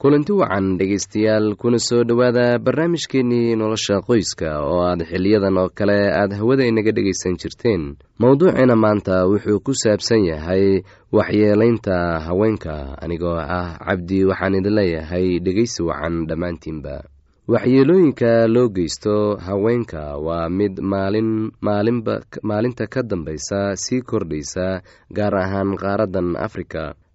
kulanti wacan dhegaystayaal kuna soo dhowaada barnaamijkeennii nolosha qoyska oo aad xiliyadan oo kale aad hawada inaga dhegaysan jirteen. Mowduuciina maanta wuxuu ku saabsan yahay waxyeelaynta haweenka anigoo ah cabdi waxaan idin leeyahay dhegaysi wacan dhammaantiinba. Waxyeelooyinka loo geysto haweenka waa mid maalin maalinba maalinta ka dambaysa sii kordhaysa gaar ahaan qaaraddan afrika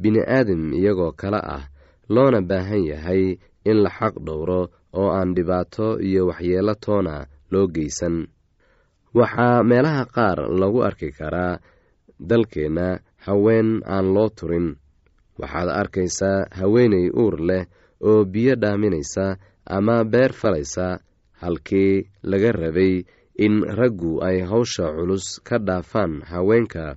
bini-aadam iyagoo kale ah loona baahan yahay in la xaq dhowro oo aan dhibaato iyo waxyeelo toona loo geysan. Waxaa meelaha qaar lagu arki karaa dalkeenna haween aan loo turin. Waxaad arkaysaa haweeney uur leh oo biyo dhaaminaysa ama beer falaysa halkii laga rabay in raggu ay hawsha culus ka dhaafaan haweenka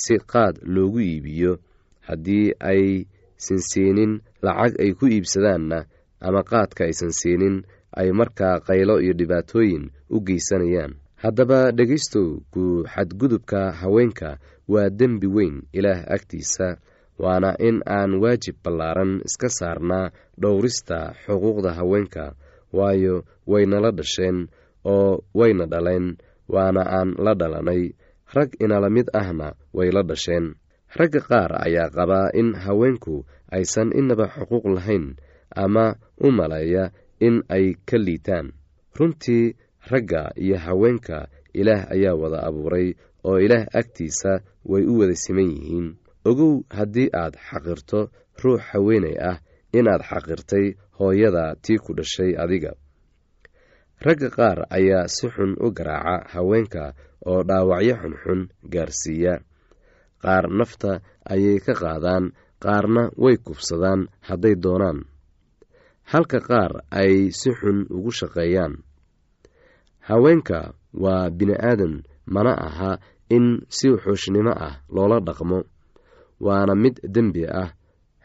si qaad loogu iibiyo haddii ay sansiinin lacag ay ku iibsadaanna ama qaadka aysan siinin ay markaa qaylo iyo dhibaatooyin u geysanayaan. Haddaba dhegaystow ku xadgudubka haweenka waa dembi weyn ilaah agtiisa waana in aan waajib ballaaran iska saarnaa dhowrista xuquuqda haweenka waayo waynala dhasheen oo wayna dhaleen waana aan la dhalanay. Rag inala mid ahna way la dhasheen. Ragga qaar ayaa qabaa in haweenku aysan inaba xuquuq lahayn ama u maleeya in ay ka liitaan. Runtii ragga iyo haweenka ilaah ayaa wada abuuray oo ilaah agtiisa way u wada siman yihiin. Ogow haddii aad xaqirto ruux haweenay ah inaad xaqirtay hooyada tii ku dhashay adiga. Ragga qaar ayaa si xun u garaaca haweenka oo dhaawacyo xunxun gaarsiiya qaar nafta ayay ka qaadaan qaarna way kubsadaan hadday doonaan. Halka qaar ay si xun ugu shaqeeyaan. Haweenka waa bini-aadan mana aha in si wuxuushnimo ah loola dhaqmo waana mid dembi ah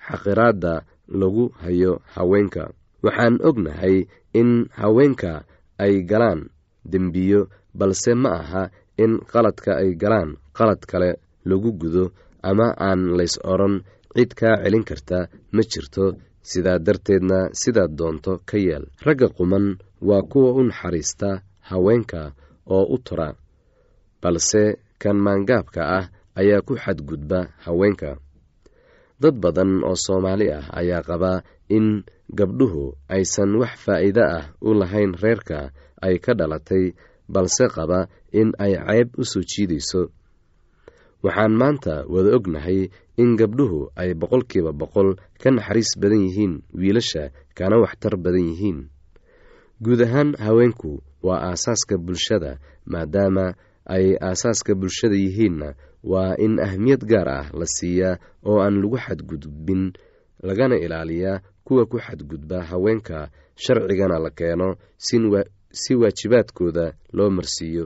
xaqiraadda lagu hayo haweenka. Waxaan ognahay in haweenka ay galaan dembiyo balse ma aha in qaladka ay galaan qalad kale lagu gudo ama aan lays odhan cid kaa celin karta ma jirto. Sidaa darteedna sidaad doonto ka yeel ragga quman waa kuwa u naxariista haweenka oo u tura balse kan maangaabka ah ayaa ku xadgudba haweenka. Dad badan oo soomaali ah ayaa qabaa in gabdhuhu aysan wax faa'iide ah u lahayn reerka ay ka dhalatay balse qaba in ay ceyb u soo jiidayso waxaan maanta wada ognahay in gabdhuhu ay boqolkiiba boqol ka naxariis badan yihiin wiilasha kana waxtar badan yihiin. Guud ahaan haweenku waa aasaaska bulshada maadaama ay aasaaska bulshada yihiinna waa in ahmiyad gaar ah la siiyaa oo aan lagu xadgudbin lagana ilaaliyaa kuwa ku xadgudba haweenka sharcigana la keeno si waajibaadkooda loo marsiiyo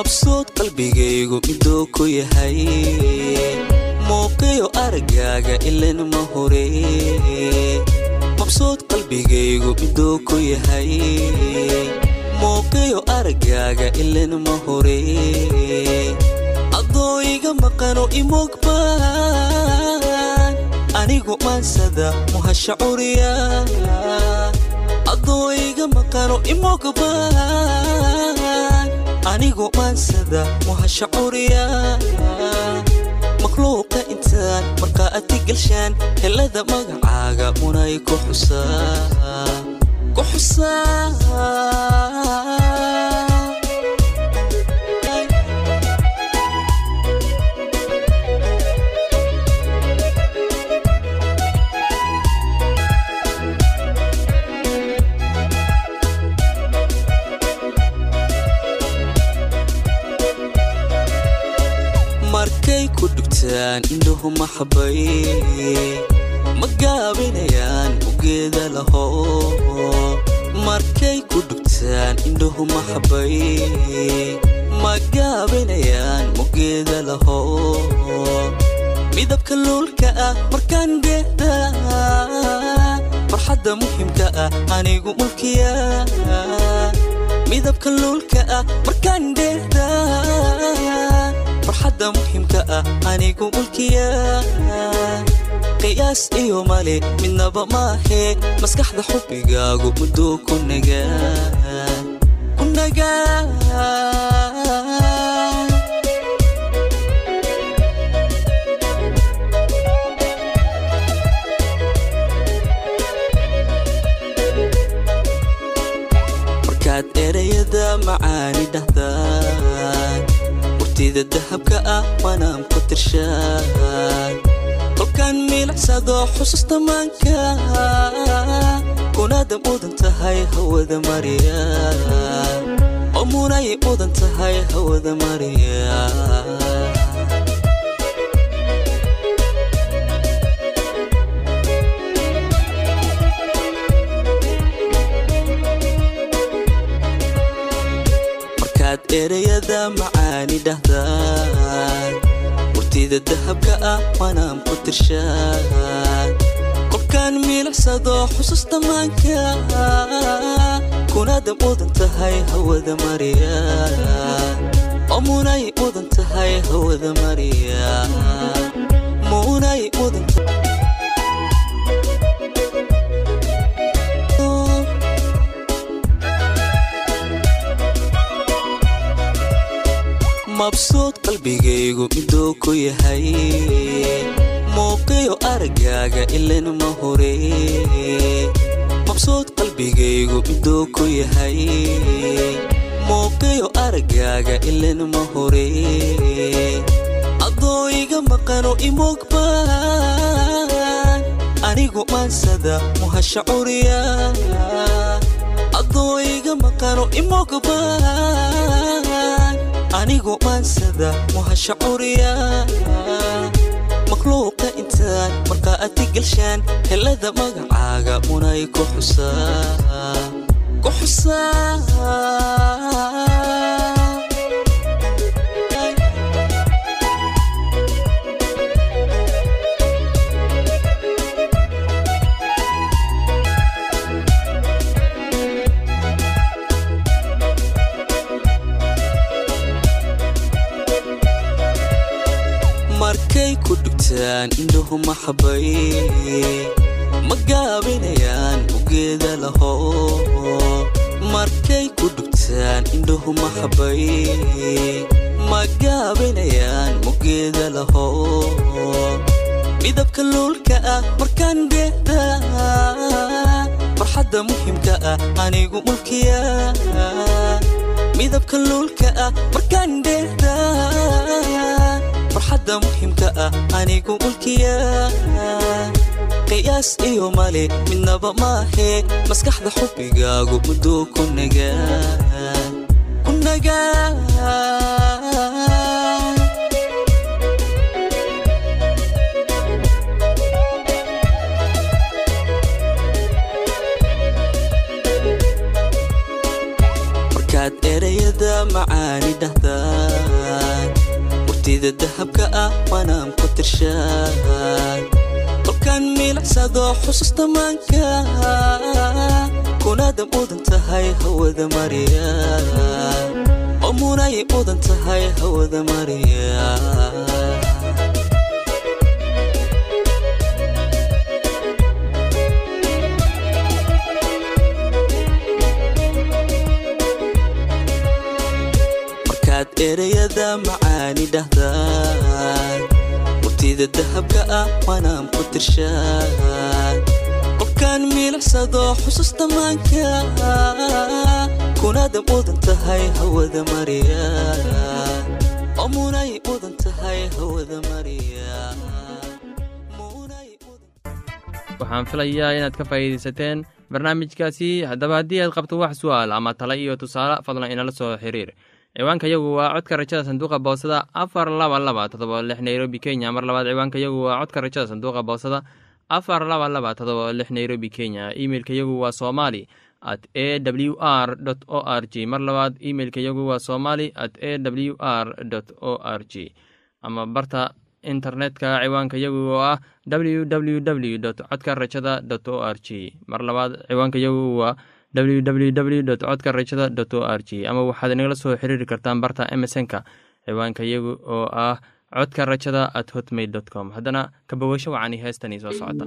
mabsuud qalbigaygu miduu ku yahay. Muuqiyo aragaaga ilan ma hore. Mabsuud qalbigaygu miduu ku yahay. Muuqiyo aragaaga ilan ma hore. Adoo iga maqano imogbaan anigu maansada muhasha curiya adoo iga maqano imogbaan anigu maansada muhasha curiya makhluuqa intaan markaa adi galshaan helada magacaaga munay ku xusaa ku dhugtaan indhuhu maxabay ma gaabinayaan ugeeda laho markay ku dhugtaan indhuhu maxabay ma gaabinayaan mugeeda laho midabka luulka ah markaan geeda farxadda muhimka ah anigu mulkiya. Midabka luulka ah markaan geeda farxadda muhimka ah anigu mulkiya qiyaas iyo male midnaba maahe maskaxda xubbigaagu mudduu ku nagaa erayada macaani dhahdaan murtida dahabka ah manaam ku tirshaan. Kolkaan miilicsado xusuusta maanka kunaada mudan tahay hawada mariya oo munay mudan tahay hawada mariya erayada macaani dhahdaan. Murtida dahabka ah manaam ku tirshaan. Kolkaan miilicsado xusuusta maanka kunaada mudan tahay hawada mariya. Munay mudan tahay hawada mariya mabsuud qalbigaygu miduu ku yahay. Muuqiyo aragaaga ilan ma hore mabsuud qalbigaygu miduu ku yahay. Muuqiyo aragaaga ilan ma hore adoo iga maqano imogbaan anigu maansada muhasha curiya adoo iga maqano imogbaan anigu maansada muhasha curiya makhluuqa intaan markaa adi galshaan helada magacaaga munay ku xusaa midabka luulka ah markaan geeda farxadda muhimka ah anigu mulkiya midabka luulka ah markaan geeda farxadda muhimka ah anigu mulkiya qiyaas iyo male midnaba maahe maskaxda xubbigaagu mudduu ku nagaa macaani dhahdaan. Murtida dahabka ah waanaan ku tirshaan. Kolkaan miilicsado xusuusta maanka kunaada mudan tahay hawada mariya oo munay mudan tahay hawada mariya erayada macaani dhahdaan. Murtida dahabka ah waanaan ku tirshaan. Qofkaan miilicsado xusuusta maanka kunaada mudan tahay hawada mariya. Oo mudan tahay hawada mariya. Waxaan filayaa inaad ka faa'iidaysateen barnaamijkaasi. Haddaba haddii aad qabto wax su'aal ama tala iyo tusaale fadlan inala soo xiriir ciwaanka yagu waa codka rajada sanduuqa boosada afar laba laba todoba lix nairobi kenya. Mar labaad ciwaanka yagu waa codka rajada sanduuqa boosada afar laba laba todoba lix nairobi kenya. Imeilka yagu waa somali at a w r o r g mar labaad imeilka yagu waa somali at a w r o r g ama barta internetka ciwaanka yagu oo ah www codka rajada o r g mar labaad ciwaanka yagu waa www codka rajada o r g ama waxaad inagala soo xiriiri kartaan barta emesonka ciwaanka yagu oo ah codka rajada at hotmail com. Haddana kabawasho wacani heestanii soo socota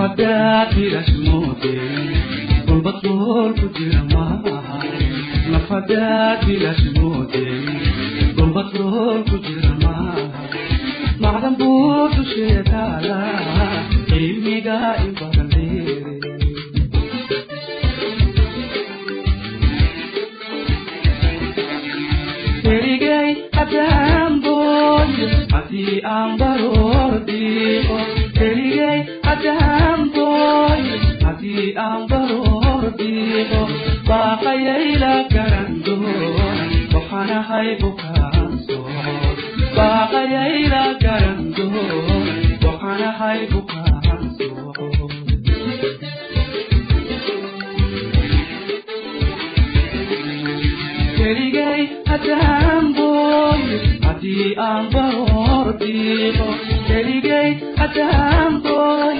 baaqayayla garan doon waxaanahay bukaan soo baaqayayla garandoon waxaanahay bukaan socod keligay haddaan booy haddii aan baroor diiqo keligay haddaan booy haddii aan baroor diiqo baaqayayla garandoon waxaanahay bukaan socod baaqayayla garandoon nimayahow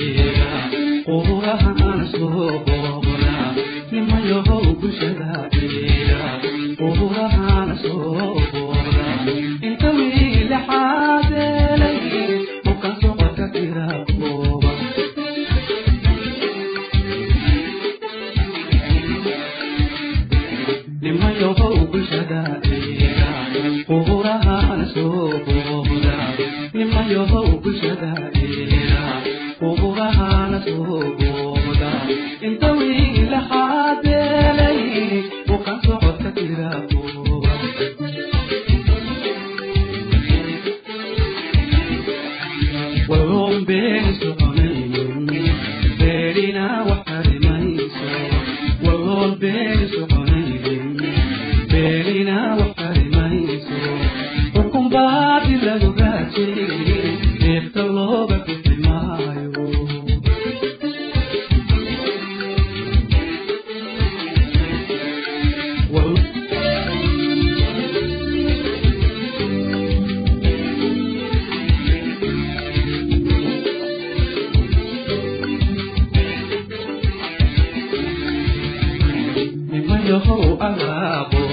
quburahaan soo boobra nimayahow alaaboqora cilmi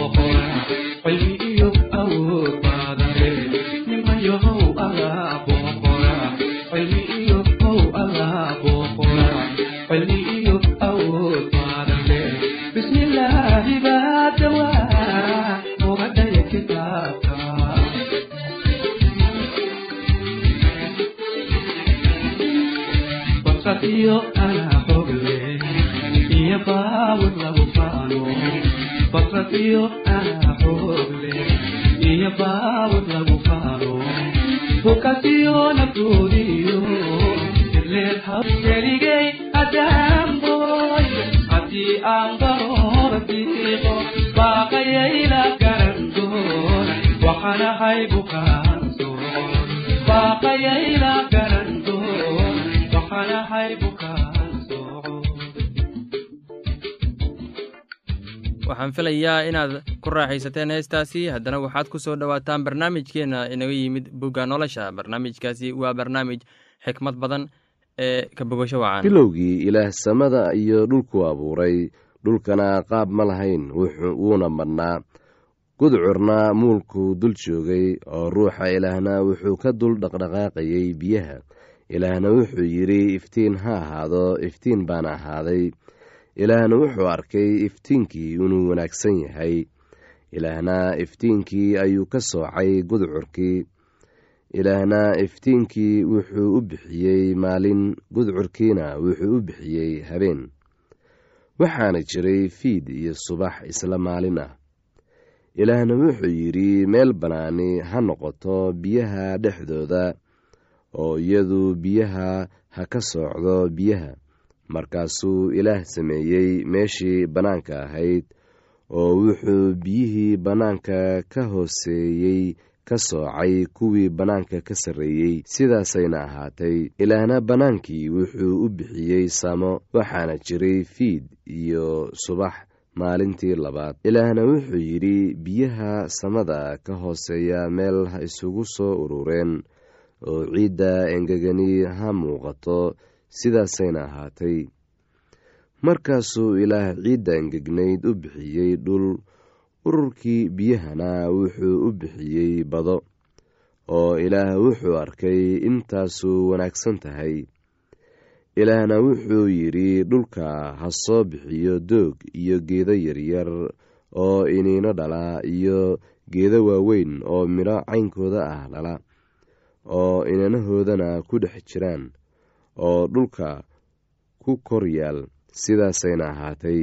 basatiyo anaa waxaan filayaa inaad ku raaxaysateen heestaasi. Haddana waxaad ku soo dhowaataan barnaamijkeenna inaga yimid bugga nolosha. Barnaamijkaasi waa barnaamij xikmad badan ee ka bogasho wacan bilowgii ilaah samada iyo dhulku abuuray. Dhulkana qaab ma lahayn wuuna madhnaa. Gudcurna muulkuu dul joogay oo ruuxa ilaahna wuxuu ka dul dhaqdhaqaaqayay biyaha. Ilaahna wuxuu yidhi iftiin ha ahaado iftiin baana ahaaday ilaahna wuxuu arkay iftiinkii inuu wanaagsan yahay. Ilaahna iftiinkii ayuu ka soocay gudcurkii. Ilaahna iftiinkii wuxuu u bixiyey maalin gudcurkiina wuxuu u bixiyey habeen. Waxaana jiray fiid iyo subax isla maalin ah. Ilaahna wuxuu yidhi meel bannaani ha noqoto biyaha dhexdooda oo iyadu biyaha ha ka soocdo biyaha markaasuu ilaah sameeyey meeshii bannaanka ahayd oo wuxuu biyihii bannaanka ka hooseeyey ka soocay kuwii bannaanka ka sarreeyey. Sidaasayna ahaatay ilaahna bannaankii wuxuu u bixiyey samo waxaana jiray fiid iyo subax maalintii labaad. Ilaahna wuxuu yidhi biyaha samada ka hooseeya meel isugu soo urureen oo ciidda engegani ha muuqato sidaasayna ahaatay. Markaasuu ilaah ciidda engegnayd u bixiyey dhul ururkii biyahana wuxuu u bixiyey bado oo ilaah wuxuu arkay intaasu wanaagsan tahay. Ilaahna wuxuu yidhi dhulka ha soo bixiyo doog iyo geedo yaryar oo iniino dhala iyo geedo waaweyn oo midho caynkooda ah dhala oo inanahoodana ku dhex jiraan oo dhulka ku kor yaal sidaasayna ahaatay.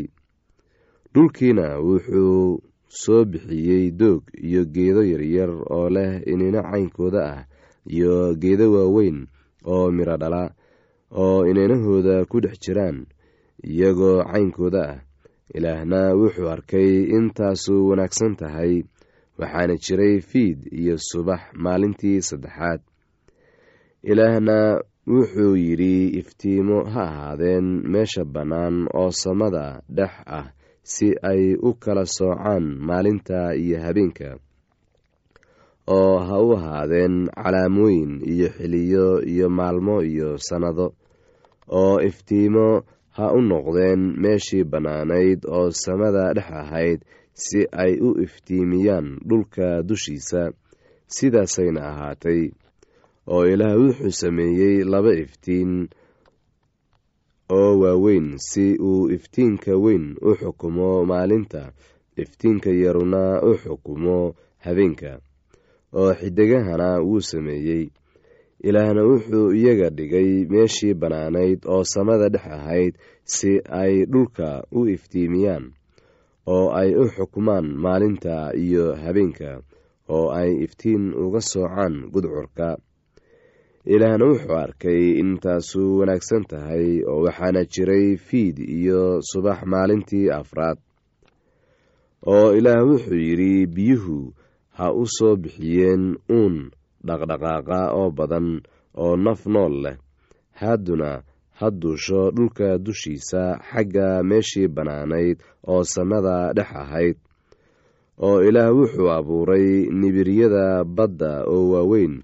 Dhulkiina wuxuu soo bixiyey doog iyo geedo yaryar oo leh inino caynkooda ah iyo geedo waaweyn oo midho dhala oo inanahooda ku dhex jiraan iyagoo caynkooda ah. Ilaahna wuxuu arkay intaasu wanaagsan tahay waxaana jiray fiid iyo subax maalintii saddexaad. Ilaahna wuxuu yidhi iftiimo ha ahaadeen meesha bannaan oo samada dhex ah si ay u kala soocaan maalinta iyo habeenka oo ha u ahaadeen calaamooyin iyo xiliyo iyo maalmo iyo sannado oo iftiimo ha u noqdeen meeshii bannaanayd oo samada dhex ahayd si ay u iftiimiyaan dhulka dushiisa sidaasayna ahaatay oo ilaah wuxuu sameeyey laba iftiin oo waaweyn si uu iftiinka weyn u xukumo maalinta. Iftiinka yaruna u xukumo habeenka oo xidigahana wuu sameeyey. Ilaahna wuxuu iyaga dhigay meeshii bannaanayd oo samada dhex ahayd si ay dhulka u iftiimiyaan oo ay u xukumaan maalinta iyo habeenka oo ay iftiin uga soocaan gudcurka ilaahna wuxuu arkay intaasu wanaagsan tahay oo waxaana jiray fiid iyo subax maalintii afraad oo ilaah wuxuu yidhi biyuhu ha u soo bixiyeen uun dhaqdhaqaaqa oo badan oo naf nool leh. Hadduna ha duusho dhulka dushiisa xagga meeshii bannaanayd oo samada dhex ahayd. Oo ilaah wuxuu abuuray nibiryada badda oo waaweyn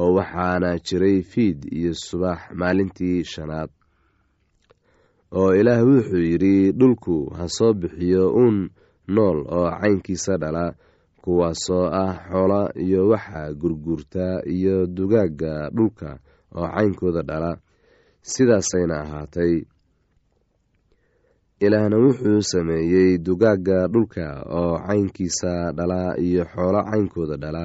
oo waxaana jiray fiid iyo subax maalintii shanaad. Oo ilaah wuxuu yidhi dhulku ha soo bixiyo uun nool oo caynkiisa dhala kuwaasoo ah xoola iyo waxa gurguurta iyo dugaagga dhulka oo caynkooda dhala sidaasayna ahaatay. Ilaahna wuxuu sameeyey dugaagga dhulka oo caynkiisa dhala iyo xoolo caynkooda dhala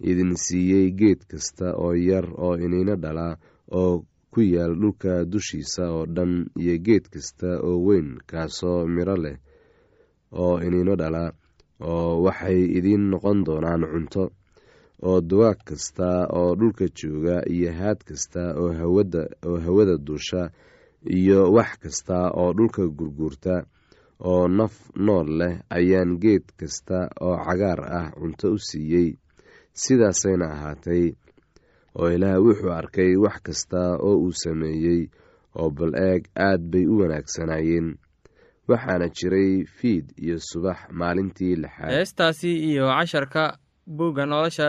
idin siiyey geed kasta oo yar oo iniino dhala oo ku yaal dhulka dushiisa oo dhan iyo geed kasta oo weyn kaasoo midho leh oo iniino dhala oo waxay idiin noqon doonaan cunto oo dugaag kasta oo dhulka jooga iyo haad kasta oo oo hawada duusha iyo wax kasta oo dhulka gurguurta oo naf nool leh ayaan geed kasta oo cagaar ah cunto u siiyey sidaasayna ahaatay oo ilaah wuxuu arkay wax kasta oo uu sameeyey oo bal eeg aad bay u wanaagsanaayeen. Waxaana jiray fiid iyo subax maalintii lixaad. Heestaasi iyo casharka buugga nolosha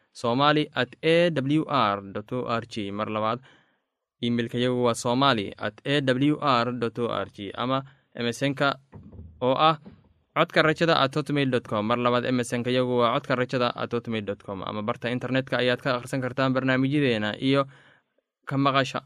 somali at a w r o r g. Mar labaad imeilka yagu waa somali at a w r o r g. Ama emesonka oo ah codka rajada at hotmail com. Mar labaad emesonka yagu waa codka rajada at hotmail com. Ama barta internetka ayaad ka akhrisan kartaan barnaamijyadeena iyo ka maqasha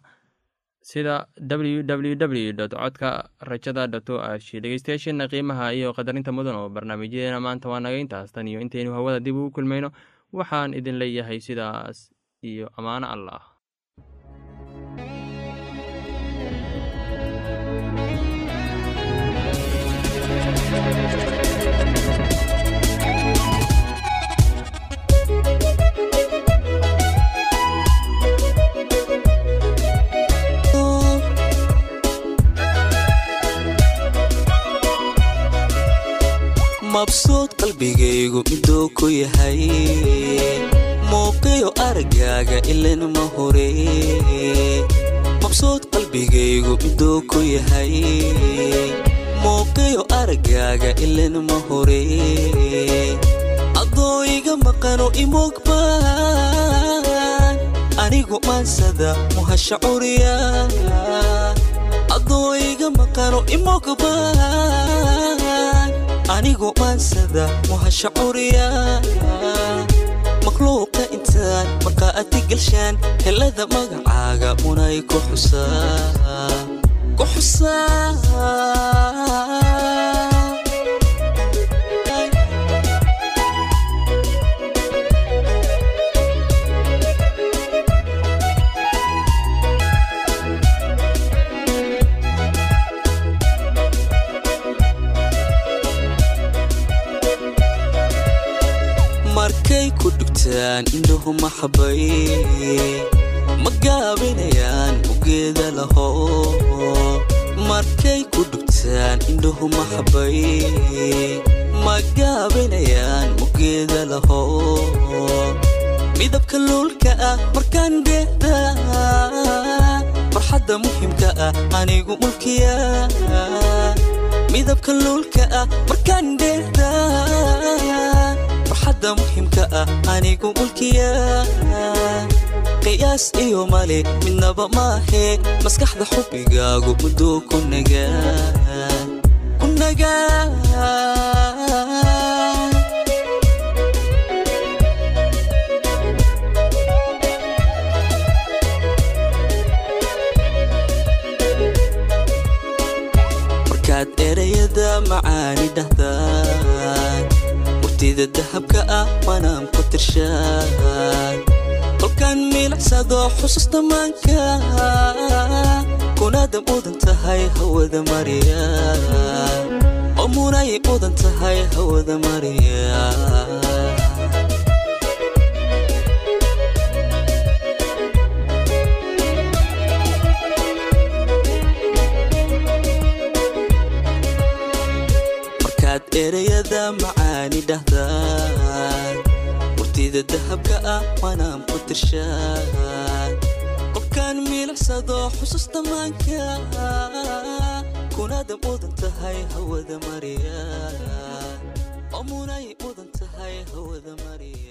sida www codka rajada o r g. Dhegeystayaasheena qiimaha iyo qadarinta mudan oo barnaamijyadeena maanta waa naga intaas tan iyo intaynu hawada dib ugu kulmayno waxaan idin leeyahay sidaas iyo ammaano allah mabsuud qalbigaygu miduu ku yahay. Muuqiyo aragaaga ilan ma hore. Mabsuud qalbigaygu miduu ku yahay. Muuqiyo aragaaga ilan ma hore. Adoo iga maqano imogbaan anigu maansada muhasha curiya. Adoo iga maqano imogbaan anigu maansada muhasha curiya makhluuqa intaan markhaati galshaan helada magacaaga munay ku xusaa markay ku dhugtaan indhuhu maxabay ma gaabinayaan ugeeda laho markay ku dhugtaan indhuhu maxabay ma gaabinayaan ugeeda laho midabka luulka ah markaan dheehda farxadda muhimka ah anigu mulkiya. Midabka luulka ah markaan dheehda farxadda muhimka ah anigu mulkiya. Qiyaas iyo male midnaba maahe maskaxda xubbigaagu muduu ku nagaa erayada macaani dhahdaan murtida dahabka ah manaam ku tirshaan. Kolkaan miilicsado xusuusta maanka kunaada mudan tahay hawada mariya oo munay mudan tahay hawada mariya erayada macaani dhahdaan. Murtida dahabka ah manaam ku tirshaan. Kolkaan miilicsado xusuusta maanka kunaada mudan tahay hawada mariya oo munay mudan tahay hawada mariya